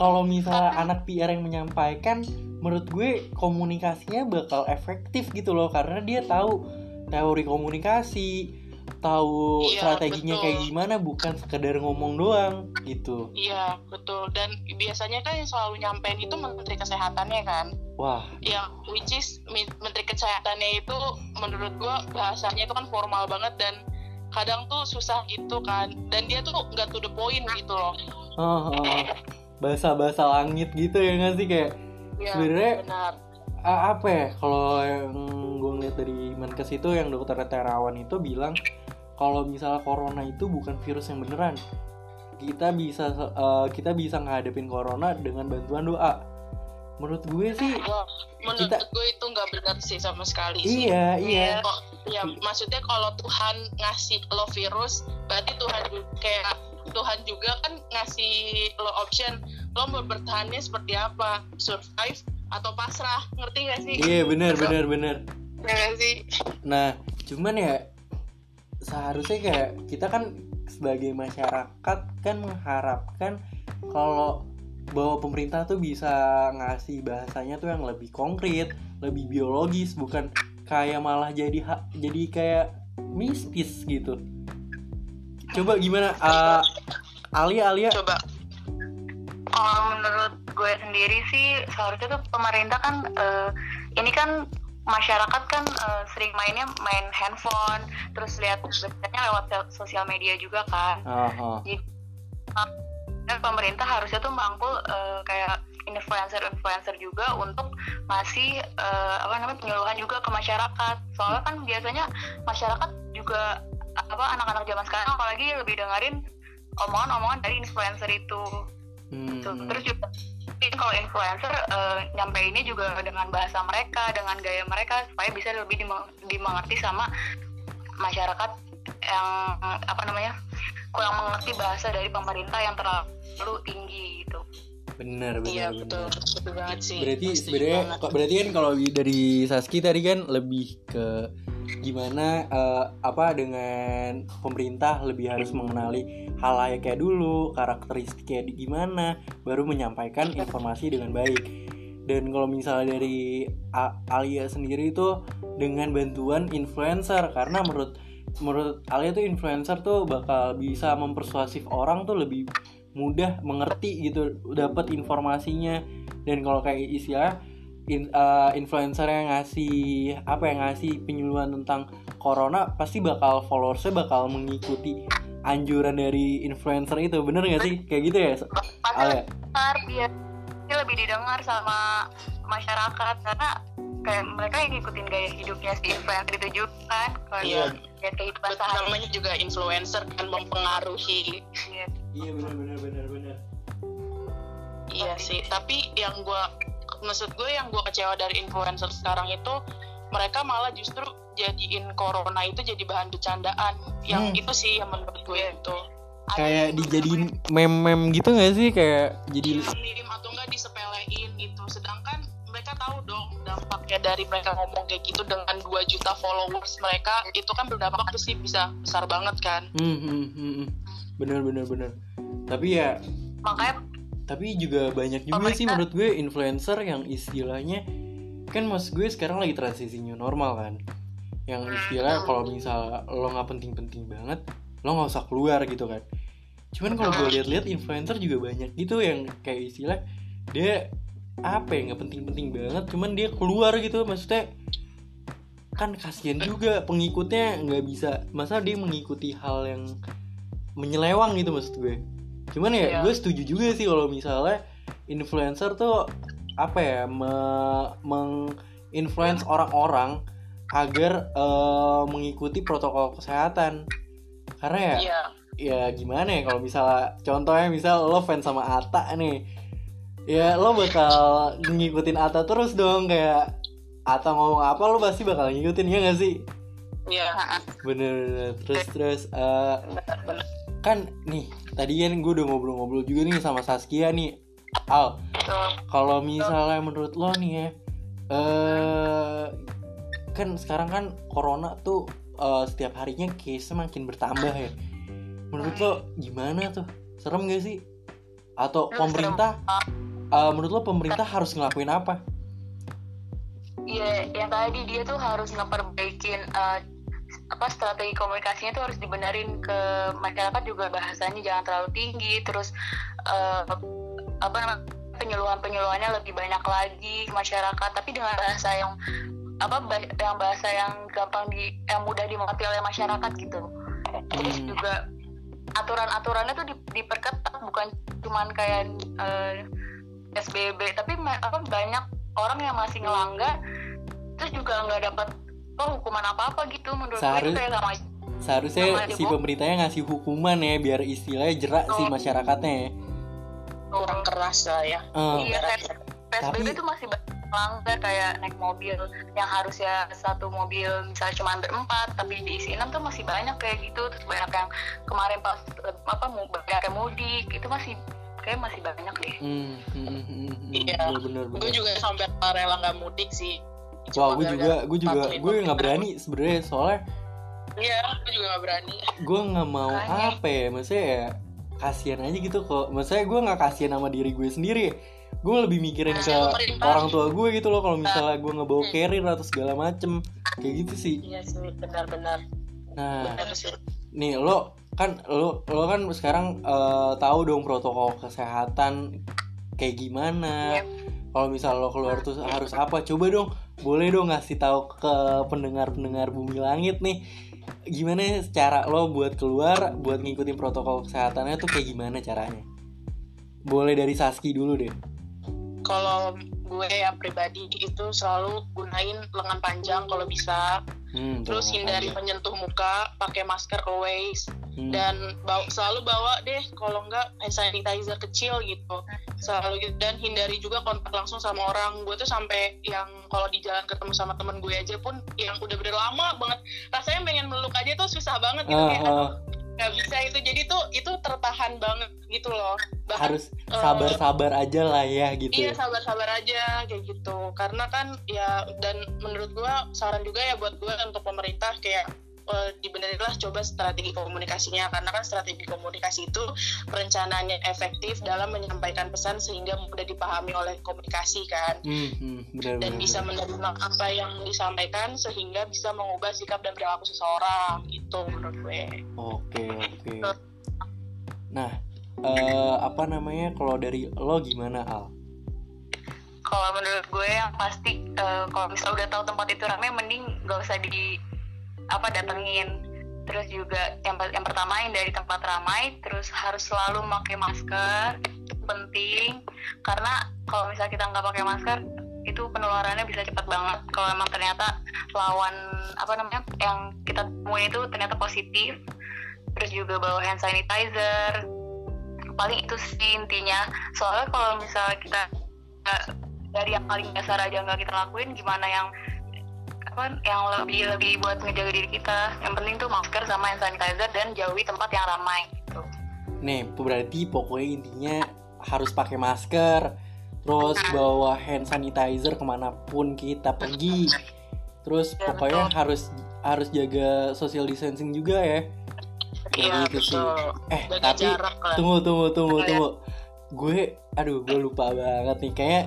kalau misalnya anak PR yang menyampaikan menurut gue komunikasinya bakal efektif gitu loh karena dia tahu teori komunikasi tahu Iya, strateginya betul. kayak gimana bukan sekedar ngomong doang gitu. Iya betul. Dan biasanya kan yang selalu nyampein itu menteri kesehatannya kan? Wah. Yang which is menteri kesehatannya itu menurut gua bahasanya itu kan formal banget dan kadang tuh susah gitu kan. Dan dia tuh nggak to the point gitu loh. Oh, oh. bahasa-bahasa langit gitu ya nggak sih kayak ya, Sebenarnya- benar a- apa ya? Kalau yang gue ngeliat dari Menkes itu yang dokter Terawan itu bilang kalau misalnya corona itu bukan virus yang beneran kita bisa eh, kita bisa ngadepin corona dengan bantuan doa. Menurut gue sih Wah, menurut Kita- gue itu nggak benar sih sama sekali sih. Iya iya. Kok, ya maksudnya kalau Tuhan ngasih lo virus berarti Tuhan juga kayak Tuhan juga kan ngasih lo option lo mau bertahannya seperti apa? Survive atau pasrah ngerti gak sih? Iya benar benar benar. Ya nggak sih? Nah, cuman ya seharusnya kayak kita kan sebagai masyarakat kan mengharapkan kalau bahwa pemerintah tuh bisa ngasih bahasanya tuh yang lebih konkret, lebih biologis, bukan kayak malah jadi ha- jadi kayak mistis gitu. Coba gimana? Uh, Alia Alia. Coba Kalau menurut gue sendiri sih seharusnya tuh pemerintah kan eh, ini kan masyarakat kan eh, sering mainnya main handphone terus lihat beritanya lewat so- sosial media juga kan. Oh, oh. Dan pemerintah harusnya tuh merangkul eh, kayak influencer-influencer juga untuk ngasih eh, apa namanya penyuluhan juga ke masyarakat. Soalnya kan biasanya masyarakat juga apa anak-anak zaman sekarang apalagi lebih dengerin omongan-omongan dari influencer itu. Hmm, Gitu. Terus juga kalau influencer eh, nyampeinnya juga dengan bahasa mereka, dengan gaya mereka supaya bisa lebih dimengerti sama masyarakat yang apa namanya kurang mengerti bahasa dari pemerintah yang terlalu tinggi gitu. Bener bener iya bener. betul. Betul banget sih. Berarti sebenarnya berarti kan kalau dari Saski tadi kan lebih ke gimana eh, apa dengan pemerintah lebih harus mengenali halayaknya dulu karakteristiknya di gimana baru menyampaikan informasi dengan baik. Dan kalau misalnya dari A- Alia sendiri itu dengan bantuan influencer karena menurut menurut Alia tuh influencer tuh bakal bisa mempersuasif orang tuh lebih mudah mengerti gitu dapat informasinya. Dan kalau kayak istilah in- eh, influencer yang ngasih apa yang ngasih penyuluhan tentang corona pasti bakal followersnya bakal mengikuti anjuran dari influencer itu. Bener gak sih? Kayak gitu ya biar dia lebih didengar sama masyarakat. Karena kayak mereka yang ngikutin gaya hidupnya si influencer itu juga kan kalau Iya. lihat kehidupan sehari namanya juga influencer kan mempengaruhi Iya. Iya benar benar benar benar Iya sih, tapi yang gua maksud gue yang gua kecewa dari influencer sekarang itu mereka malah justru jadiin corona itu jadi bahan bercandaan. Yang Hmm. itu sih yang menurut gue itu. Ada kayak dijadiin meme-meme gitu gak sih kayak jadi meme atau enggak disepelein itu. Sedangkan mereka tahu dong dampaknya dari mereka ngomong kayak gitu dengan 2 juta followers mereka itu kan berdampak tuh sih bisa besar banget kan. hmm, hmm, hmm, hmm. Bener bener bener. Tapi ya makanya tapi juga banyak juga Pemerintah- sih menurut gue influencer yang istilahnya kan mas gue sekarang lagi transisi new normal kan. Yang istilah kalau misal lo nggak penting-penting banget lo nggak usah keluar gitu kan. Cuman kalau gue lihat-lihat influencer juga banyak gitu yang kayak istilah dia apa ya nggak penting-penting banget cuman dia keluar gitu. Maksudnya kan kasihan juga pengikutnya nggak bisa masa dia mengikuti hal yang menyelewang gitu maksud gue cuman ya Iya. gue setuju juga sih kalau misalnya influencer tuh apa ya me- menginfluence orang-orang agar eh, mengikuti protokol kesehatan karena ya Iya. ya gimana ya kalau misalnya contohnya misal lo fans sama Ata nih ya lo bakal ngikutin Ata terus dong kayak Ata ngomong apa lo pasti bakal ngikutin ya gak sih Iya. bener terus terus eh, Benar-benar. Kan nih tadi kan gue udah ngobrol-ngobrol juga nih sama Saskia nih. Al kalau misalnya menurut lo nih ya eh kan sekarang kan corona tuh eh, setiap harinya case makin bertambah ya. Menurut lo gimana tuh? Serem gak sih? Atau pemerintah eh, menurut lo pemerintah harus ngelakuin apa? Iya, yang tadi dia tuh harus ngeperbaikin eh, apa strategi komunikasinya tuh harus dibenerin ke masyarakat juga bahasanya jangan terlalu tinggi, terus eh, apa namanya penyuluhan penyuluhannya lebih banyak lagi ke masyarakat, tapi dengan bahasa yang apa yang bahasa yang gampang di yang mudah dimengerti oleh masyarakat gitu. Terus Hmm. juga aturan-aturannya tuh di- diperketat bukan cuman kayak eh, SBB tapi apa banyak orang yang masih ngelanggar terus juga nggak dapat oh, hukuman apa apa gitu menurut gue Seharus- itu kayak sama seharusnya Sama si ibu. pemerintahnya ngasih hukuman ya biar istilahnya jerak si Oh. masyarakatnya ya Kurang keras lah ya. Eh, iya kayak PSBB Tapi- itu masih banyak melanggar kayak naik mobil yang harusnya satu mobil misalnya cuma berempat tapi diisi enam tuh masih banyak kayak gitu terus banyak yang kemarin pas apa mau banyak yang mudik itu masih kayak masih banyak deh hmm, hmm, hmm, Iya. bener bener Gue juga sampai rela nggak mudik sih. Wah, Cuma gue juga, gue juga, gue nggak berani sebenarnya soalnya Iya, gue juga nggak berani. gue nggak mau apa ya, maksudnya ya kasihan aja gitu kok. Maksudnya gue nggak kasihan sama diri gue sendiri. Gue lebih mikirin ke orang tua gue gitu loh. Kalau misalnya gue ngebawa carrier atau segala macem, kayak gitu sih. Iya sih, benar-benar. Nah, Benar sih. nih lo kan lo lo kan sekarang eh, tahu dong protokol kesehatan kayak gimana. Yep. Kalau misal lo keluar tuh harus apa? Coba dong, boleh dong ngasih tahu ke pendengar-pendengar Bumi Langit nih. Gimana cara lo buat keluar, buat ngikutin protokol kesehatannya tuh kayak gimana caranya? Boleh dari Saski dulu deh. Kalau gue yang pribadi itu selalu gunain lengan panjang kalau bisa. Hmm, Terus hindari aja. menyentuh muka, pakai masker always. Hmm. dan bawa, selalu bawa deh kalau enggak hand sanitizer kecil gitu selalu gitu dan hindari juga kontak langsung sama orang gue tuh sampai yang kalau di jalan ketemu sama temen gue aja pun yang udah bener lama banget rasanya pengen meluk aja tuh susah banget gitu Ah, kayak aduh, nggak bisa itu jadi tuh itu tertahan banget gitu loh bahkan harus sabar-sabar aja lah ya gitu. Iya ya. sabar-sabar aja kayak gitu karena kan ya dan menurut gua saran juga ya buat gua untuk pemerintah kayak eh, dibenerinlah coba strategi komunikasinya karena kan strategi komunikasi itu perencanaannya efektif dalam menyampaikan pesan sehingga mudah dipahami oleh komunikasi kan Hmm, hmm, benar dan benar, bisa benar. menerima apa yang disampaikan sehingga bisa mengubah sikap dan perilaku seseorang gitu menurut gue. Oke oke. Nah, eh, apa namanya kalau dari lo gimana Al? kalau menurut gue yang pasti eh, kalau misalnya udah tahu tempat itu ramai mending gak usah di apa datengin. Terus juga yang yang pertama hindari tempat ramai terus harus selalu pakai masker penting. Karena kalau misalnya kita nggak pakai masker itu penularannya bisa cepat banget. Kalau emang ternyata lawan apa namanya yang kita temuin itu ternyata positif terus juga bawa hand sanitizer. Paling itu sih intinya. Soalnya kalau misalnya kita uh, dari yang paling dasar aja nggak kita lakuin gimana yang apa yang lebih lebih buat ngejaga diri kita. Yang penting tuh masker sama hand sanitizer dan jauhi tempat yang ramai gitu. Nih berarti pokoknya intinya harus pakai masker terus bawa hand sanitizer ke mana pun kita pergi. Terus Ya, pokoknya betul. harus harus jaga social distancing juga ya. Iya, gitu sih. betul. eh tapi jarak tunggu tunggu tunggu Iya. tunggu. Gue aduh gue lupa banget nih. Kayak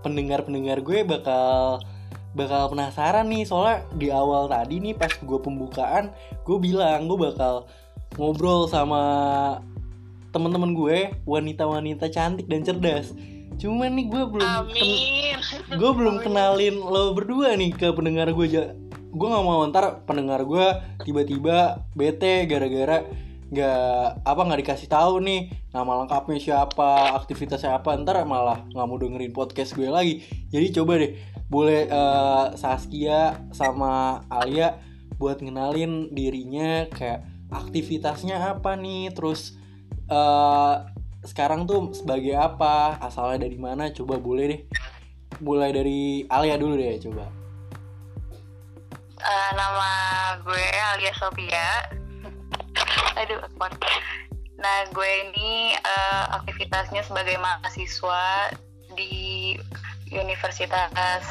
pendengar pendengar gue bakal bakal penasaran nih soalnya di awal tadi nih pas gue pembukaan gue bilang gue bakal ngobrol sama teman-teman gue wanita-wanita cantik dan cerdas. Cuman nih gue belum gue belum kenalin lo berdua nih ke pendengar gue aja gue nggak mau ntar pendengar gue tiba-tiba bete gara-gara nggak apa nggak dikasih tahu nih nama lengkapnya siapa aktivitasnya apa ntar malah nggak mau dengerin podcast gue lagi. Jadi coba deh boleh eh, Saskia sama Alia buat ngenalin dirinya kayak aktivitasnya apa nih terus eh sekarang tuh sebagai apa asalnya dari mana coba boleh deh mulai dari Alia dulu deh coba Eh, nama gue Alia Sophia aduh akun. nah gue ini eh, aktivitasnya sebagai mahasiswa di Universitas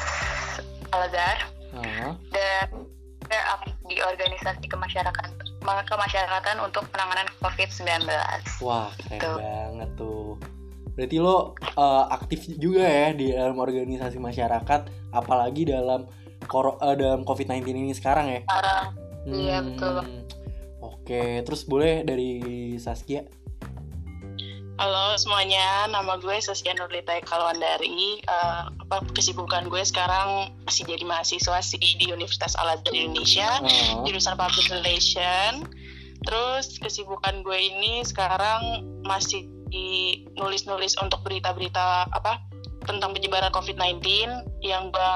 Al Azhar Ah, dan aktif di organisasi kemasyarakatan kemasyarakatan untuk penanganan COVID-19 wah keren Tuh. banget tuh berarti lo eh, aktif juga ya di dalam organisasi masyarakat apalagi dalam koro eh, dalam COVID-19 ini sekarang ya sekarang Iya, betul. Oke, terus boleh dari Saskia? Halo semuanya, nama gue Saskia Nurlita Kalwandari. Eh, apa kesibukan gue sekarang masih jadi mahasiswa sih di Universitas Al Azhar Indonesia, Oh, jurusan Public Relation. Terus kesibukan gue ini sekarang masih di nulis-nulis untuk berita-berita apa tentang penyebaran COVID-19 yang gue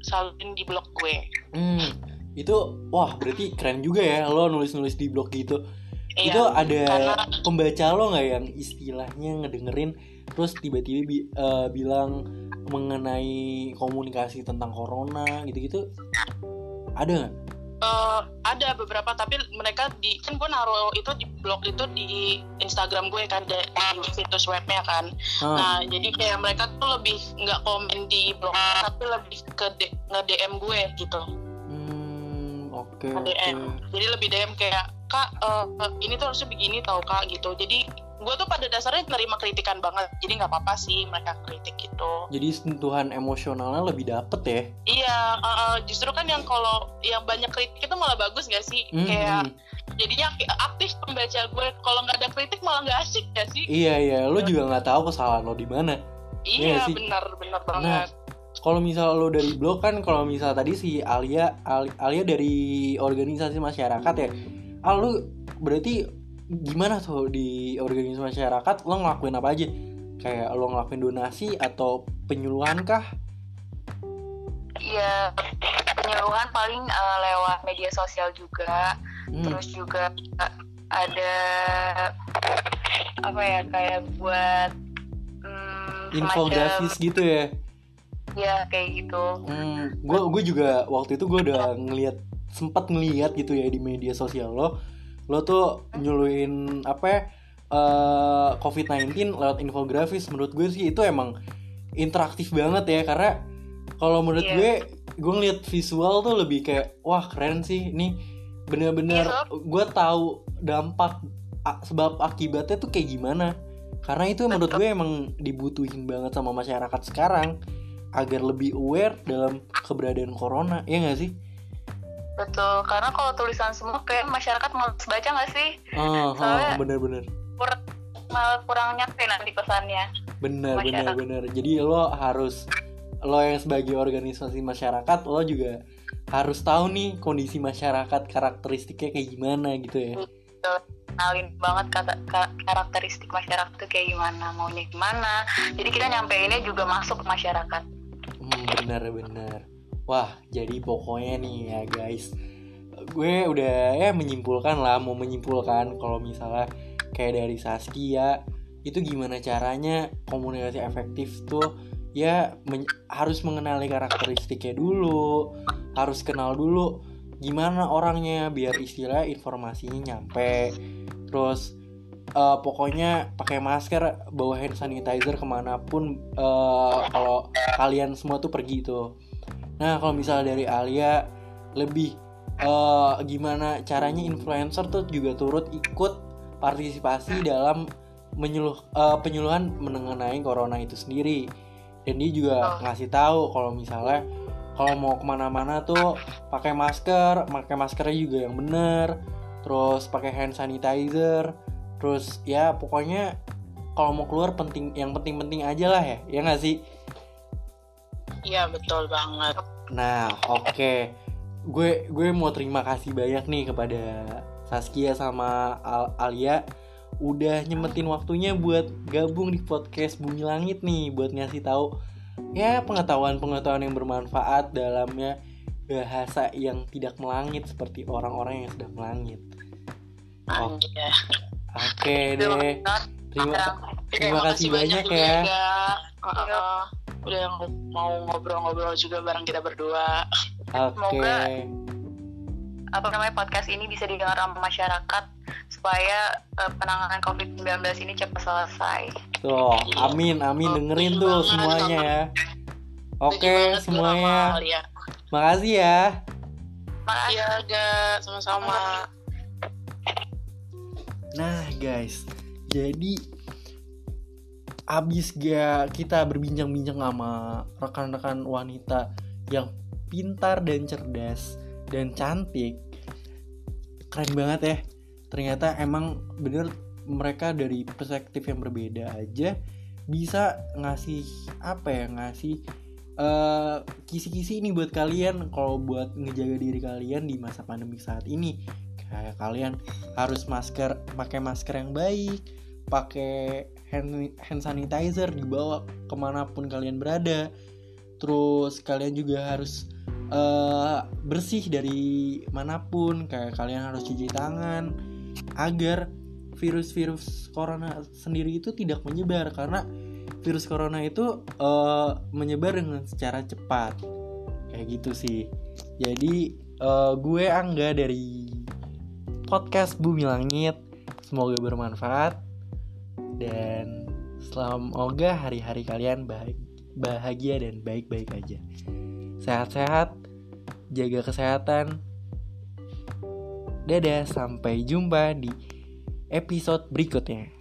salurin di blog gue. hmm, itu wah berarti keren juga ya lo nulis-nulis di blog gitu. Iya, itu ada karena- pembaca lo nggak yang istilahnya ngedengerin terus tiba-tiba bi- eh, bilang mengenai komunikasi tentang corona gitu-gitu? Ada nggak? Eh, ada beberapa tapi mereka di kan gue naruh itu di blog itu di Instagram gue kan di, di situs webnya kan Hah, nah jadi kayak mereka tuh lebih nggak komen di blog tapi lebih ke nge DM gue gitu hmm, oke nge oke. DM jadi lebih DM kayak kak eh, eh, ini tuh harusnya begini tau kak gitu. Jadi gue tuh pada dasarnya nerima kritikan banget. Jadi nggak apa-apa sih mereka kritik gitu. Jadi sentuhan emosionalnya lebih dapet ya? iya eh, eh, justru kan yang kalau yang banyak kritik itu malah bagus gak sih? Hmm, kayak jadinya aktif pembaca gue kalau nggak ada kritik malah nggak asik gak sih? Iya iya, lo juga nggak tahu kesalahan lo di mana. Iya iya sih. benar benar Nah, banget. kalau misal lo dari blog kan, kalau misal tadi si Alia, Ali- Alia dari organisasi masyarakat ya, Al lu berarti gimana tuh di organisasi masyarakat lo ngelakuin apa aja? Kayak lo ngelakuin donasi atau penyuluhan kah? ya penyuluhan paling eh, lewat media sosial juga Hmm, terus juga ada apa ya kayak buat hmm, infografis gitu ya? ya kayak gitu Hmm, gue gue juga waktu itu gue udah ngeliat sempat ngeliat gitu ya di media sosial lo, lo tuh nyuluin apa ya, eh, COVID-19 lewat infografis. Menurut gue sih itu emang interaktif banget ya karena kalau menurut Iya. gue gue ngeliat visual tuh lebih kayak wah keren sih ini bener-bener Iya, gue tahu dampak sebab akibatnya tuh kayak gimana karena itu menurut gue emang dibutuhin banget sama masyarakat sekarang agar lebih aware dalam keberadaan corona ya nggak sih betul karena kalau tulisan semua kayak masyarakat males baca nggak sih? Ah, Soalnya- bener-bener. kurang malah kurang nyampe nanti pesannya. Bener bener Masyarakat. bener jadi lo harus lo yang sebagai organisasi masyarakat lo juga harus tahu nih kondisi masyarakat karakteristiknya kayak gimana gitu ya. Kenalin banget kata karakteristik masyarakat itu kayak gimana maunya gimana. Jadi kita nyampeinnya juga masuk ke masyarakat. Hmm, bener bener wah jadi pokoknya nih ya guys. Gue udah ya menyimpulkan lah mau menyimpulkan kalau misalnya kayak dari Saskia itu gimana caranya komunikasi efektif tuh ya men harus mengenali karakteristiknya dulu harus kenal dulu gimana orangnya biar istilah informasinya nyampe. Terus uh, pokoknya pakai masker bawa hand sanitizer ke mana pun uh, kalau kalian semua tuh pergi tuh nah kalau misalnya dari Alia lebih uh, gimana caranya influencer tuh juga turut ikut partisipasi dalam menyuluh uh, penyuluhan mengenai corona itu sendiri dan dia juga oh. ngasih tahu kalau misalnya kalau mau ke mana-mana tuh pakai masker pakai maskernya juga yang bener terus pakai hand sanitizer terus ya pokoknya kalau mau keluar penting yang penting-penting aja lah ya ya nggak sih iya betul banget nah oke okay. gue gue mau terima kasih banyak nih kepada Saskia sama Al Alia udah nyemetin waktunya buat gabung di podcast Bumi Langit nih buat ngasih tahu ya pengetahuan-pengetahuan yang bermanfaat dalamnya bahasa yang tidak melangit seperti orang-orang yang sudah melangit. Oke okay. deh. Terima, terima kasih banyak, ya. Uh, udah mau ngobrol-ngobrol juga bareng kita berdua. Oke. Okay. apa namanya podcast ini bisa didengar sama masyarakat supaya uh, penanganan COVID-19 ini cepat selesai. Tuh, amin, amin dengerin tuh semuanya ya. Oke, semuanya. Makasih ya. Makasih ya, sama-sama. Nah, guys, jadi abis gak kita berbincang-bincang sama rekan-rekan wanita yang pintar dan cerdas dan cantik keren banget ya. Ternyata emang bener mereka dari perspektif yang berbeda aja bisa ngasih apa ya ngasih uh, kisi-kisi ini buat kalian. Kalau buat ngejaga diri kalian di masa pandemi saat ini kayak kalian harus masker pakai masker yang baik pakai hand, hand sanitizer dibawa ke mana pun kalian berada. Terus kalian juga harus uh, bersih dari mana pun kayak kalian harus cuci tangan agar virus-virus corona sendiri itu tidak menyebar. Karena virus corona itu uh, menyebar dengan secara cepat. Kayak gitu sih. Jadi uh, gue Angga dari podcast Bumi Langit. Semoga bermanfaat dan semoga hari-hari kalian bahagia dan baik-baik aja sehat-sehat jaga kesehatan Dadah, sampai jumpa di episode berikutnya.